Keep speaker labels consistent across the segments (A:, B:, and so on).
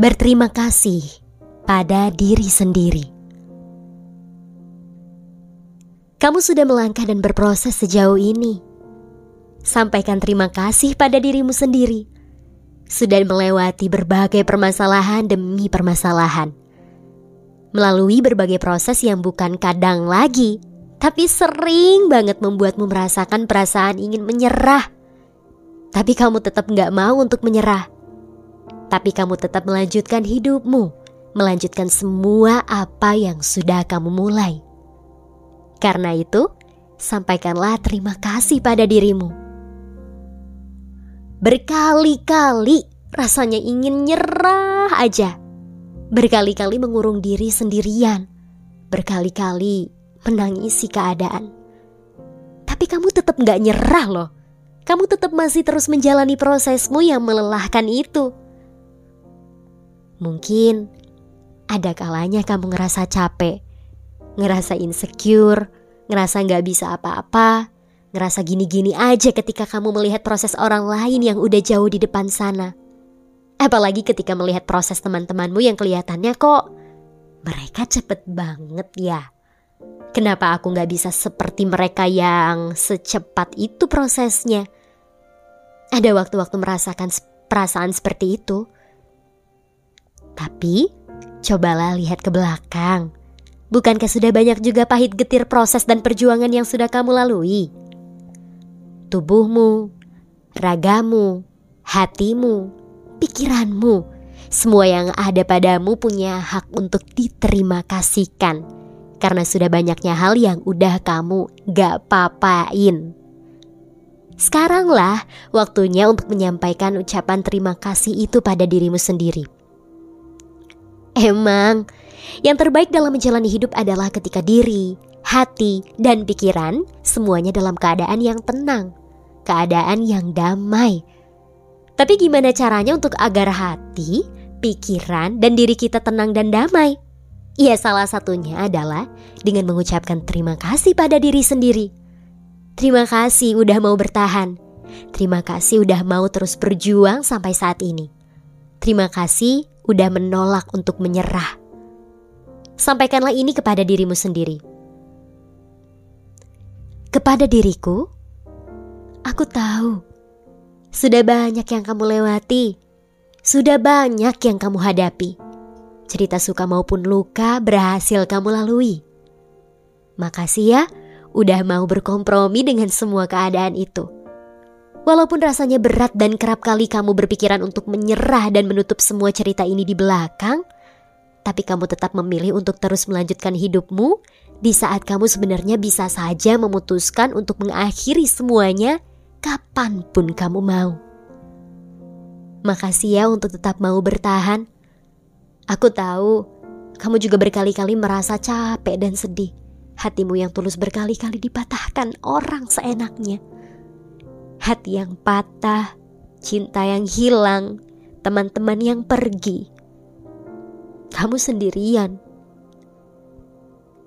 A: Berterima kasih pada diri sendiri. Kamu sudah melangkah dan berproses sejauh ini. Sampaikan terima kasih pada dirimu sendiri. Sudah melewati berbagai permasalahan demi permasalahan. Melalui berbagai proses yang bukan kadang lagi, tapi sering banget membuatmu merasakan perasaan ingin menyerah. Tapi kamu tetap gak mau untuk menyerah. Tapi kamu tetap melanjutkan hidupmu, melanjutkan semua apa yang sudah kamu mulai. Karena itu, sampaikanlah terima kasih pada dirimu. Berkali-kali rasanya ingin nyerah aja. Berkali-kali mengurung diri sendirian. Berkali-kali menangisi keadaan. Tapi kamu tetap gak nyerah loh. Kamu tetap masih terus menjalani prosesmu yang melelahkan itu. Mungkin ada kalanya kamu ngerasa capek, ngerasa insecure, ngerasa gak bisa apa-apa, Ngerasa gini-gini aja ketika kamu melihat proses orang lain yang udah jauh di depan sana. Apalagi ketika melihat proses teman-temanmu yang kelihatannya kok mereka cepet banget ya. Kenapa aku gak bisa seperti mereka yang secepat itu prosesnya? Ada waktu-waktu merasakan perasaan seperti itu. Tapi, cobalah lihat ke belakang. Bukankah sudah banyak juga pahit getir proses dan perjuangan yang sudah kamu lalui? tubuhmu, ragamu, hatimu, pikiranmu, semua yang ada padamu punya hak untuk diterima kasihkan. Karena sudah banyaknya hal yang udah kamu gak papain. Sekaranglah waktunya untuk menyampaikan ucapan terima kasih itu pada dirimu sendiri. Emang, yang terbaik dalam menjalani hidup adalah ketika diri, hati, dan pikiran semuanya dalam keadaan yang tenang keadaan yang damai. Tapi gimana caranya untuk agar hati, pikiran, dan diri kita tenang dan damai? Ya salah satunya adalah dengan mengucapkan terima kasih pada diri sendiri. Terima kasih udah mau bertahan. Terima kasih udah mau terus berjuang sampai saat ini. Terima kasih udah menolak untuk menyerah. Sampaikanlah ini kepada dirimu sendiri. Kepada diriku, Aku tahu, sudah banyak yang kamu lewati, sudah banyak yang kamu hadapi. Cerita suka maupun luka berhasil kamu lalui. Makasih ya, udah mau berkompromi dengan semua keadaan itu. Walaupun rasanya berat dan kerap kali kamu berpikiran untuk menyerah dan menutup semua cerita ini di belakang, tapi kamu tetap memilih untuk terus melanjutkan hidupmu di saat kamu sebenarnya bisa saja memutuskan untuk mengakhiri semuanya kapan pun kamu mau. Makasih ya untuk tetap mau bertahan. Aku tahu kamu juga berkali-kali merasa capek dan sedih. Hatimu yang tulus berkali-kali dipatahkan orang seenaknya. Hati yang patah, cinta yang hilang, teman-teman yang pergi. Kamu sendirian.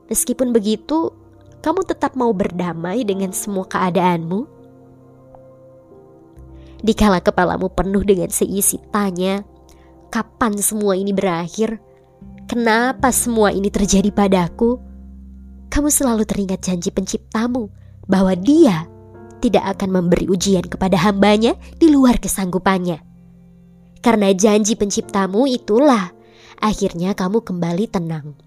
A: Meskipun begitu, kamu tetap mau berdamai dengan semua keadaanmu Dikala kepalamu penuh dengan seisi tanya, kapan semua ini berakhir? Kenapa semua ini terjadi padaku? Kamu selalu teringat janji penciptamu bahwa dia tidak akan memberi ujian kepada hambanya di luar kesanggupannya. Karena janji penciptamu itulah akhirnya kamu kembali tenang.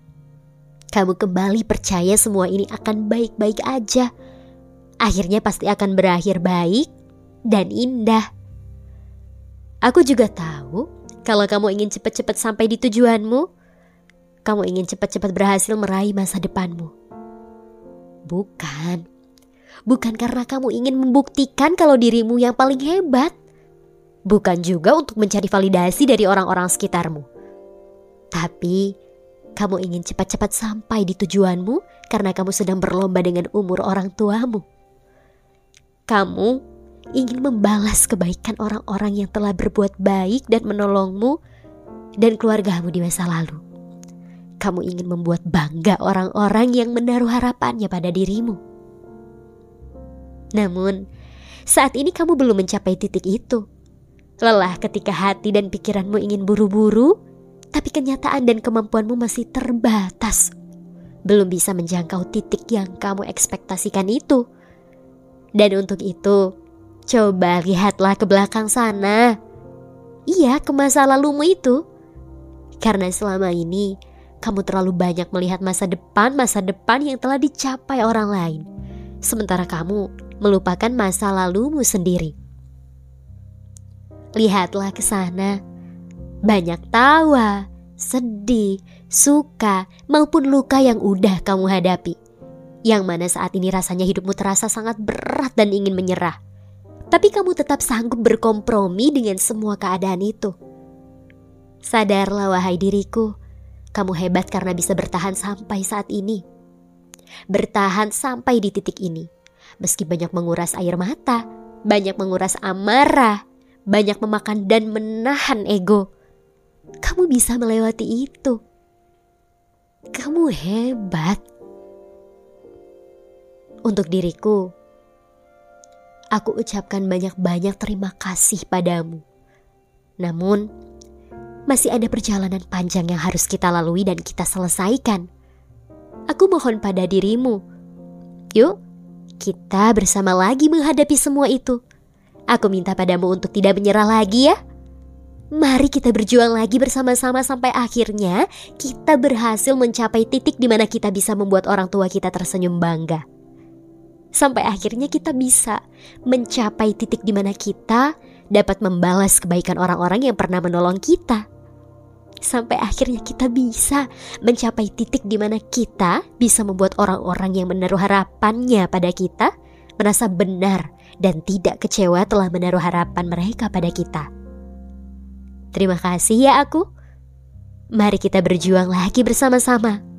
A: Kamu kembali percaya semua ini akan baik-baik aja. Akhirnya pasti akan berakhir baik dan indah. Aku juga tahu kalau kamu ingin cepat-cepat sampai di tujuanmu, kamu ingin cepat-cepat berhasil meraih masa depanmu. Bukan. Bukan karena kamu ingin membuktikan kalau dirimu yang paling hebat. Bukan juga untuk mencari validasi dari orang-orang sekitarmu. Tapi kamu ingin cepat-cepat sampai di tujuanmu karena kamu sedang berlomba dengan umur orang tuamu. Kamu ingin membalas kebaikan orang-orang yang telah berbuat baik dan menolongmu dan keluargamu di masa lalu. Kamu ingin membuat bangga orang-orang yang menaruh harapannya pada dirimu. Namun, saat ini kamu belum mencapai titik itu. Lelah ketika hati dan pikiranmu ingin buru-buru, tapi kenyataan dan kemampuanmu masih terbatas. Belum bisa menjangkau titik yang kamu ekspektasikan itu. Dan untuk itu, coba lihatlah ke belakang sana. Iya, ke masa lalumu itu. Karena selama ini kamu terlalu banyak melihat masa depan-masa depan yang telah dicapai orang lain. Sementara kamu melupakan masa lalumu sendiri. Lihatlah ke sana. Banyak tawa, sedih, suka, maupun luka yang udah kamu hadapi. Yang mana saat ini rasanya hidupmu terasa sangat berat dan ingin menyerah. Tapi kamu tetap sanggup berkompromi dengan semua keadaan itu. Sadarlah wahai diriku, kamu hebat karena bisa bertahan sampai saat ini. Bertahan sampai di titik ini. Meski banyak menguras air mata, banyak menguras amarah, banyak memakan dan menahan ego. Kamu bisa melewati itu. Kamu hebat. Untuk diriku, aku ucapkan banyak-banyak terima kasih padamu. Namun, masih ada perjalanan panjang yang harus kita lalui dan kita selesaikan. Aku mohon pada dirimu, yuk kita bersama lagi menghadapi semua itu. Aku minta padamu untuk tidak menyerah lagi ya. Mari kita berjuang lagi bersama-sama sampai akhirnya kita berhasil mencapai titik di mana kita bisa membuat orang tua kita tersenyum bangga. Sampai akhirnya kita bisa mencapai titik di mana kita dapat membalas kebaikan orang-orang yang pernah menolong kita. Sampai akhirnya kita bisa mencapai titik di mana kita bisa membuat orang-orang yang menaruh harapannya pada kita merasa benar dan tidak kecewa telah menaruh harapan mereka pada kita. Terima kasih ya aku. Mari kita berjuang lagi bersama-sama.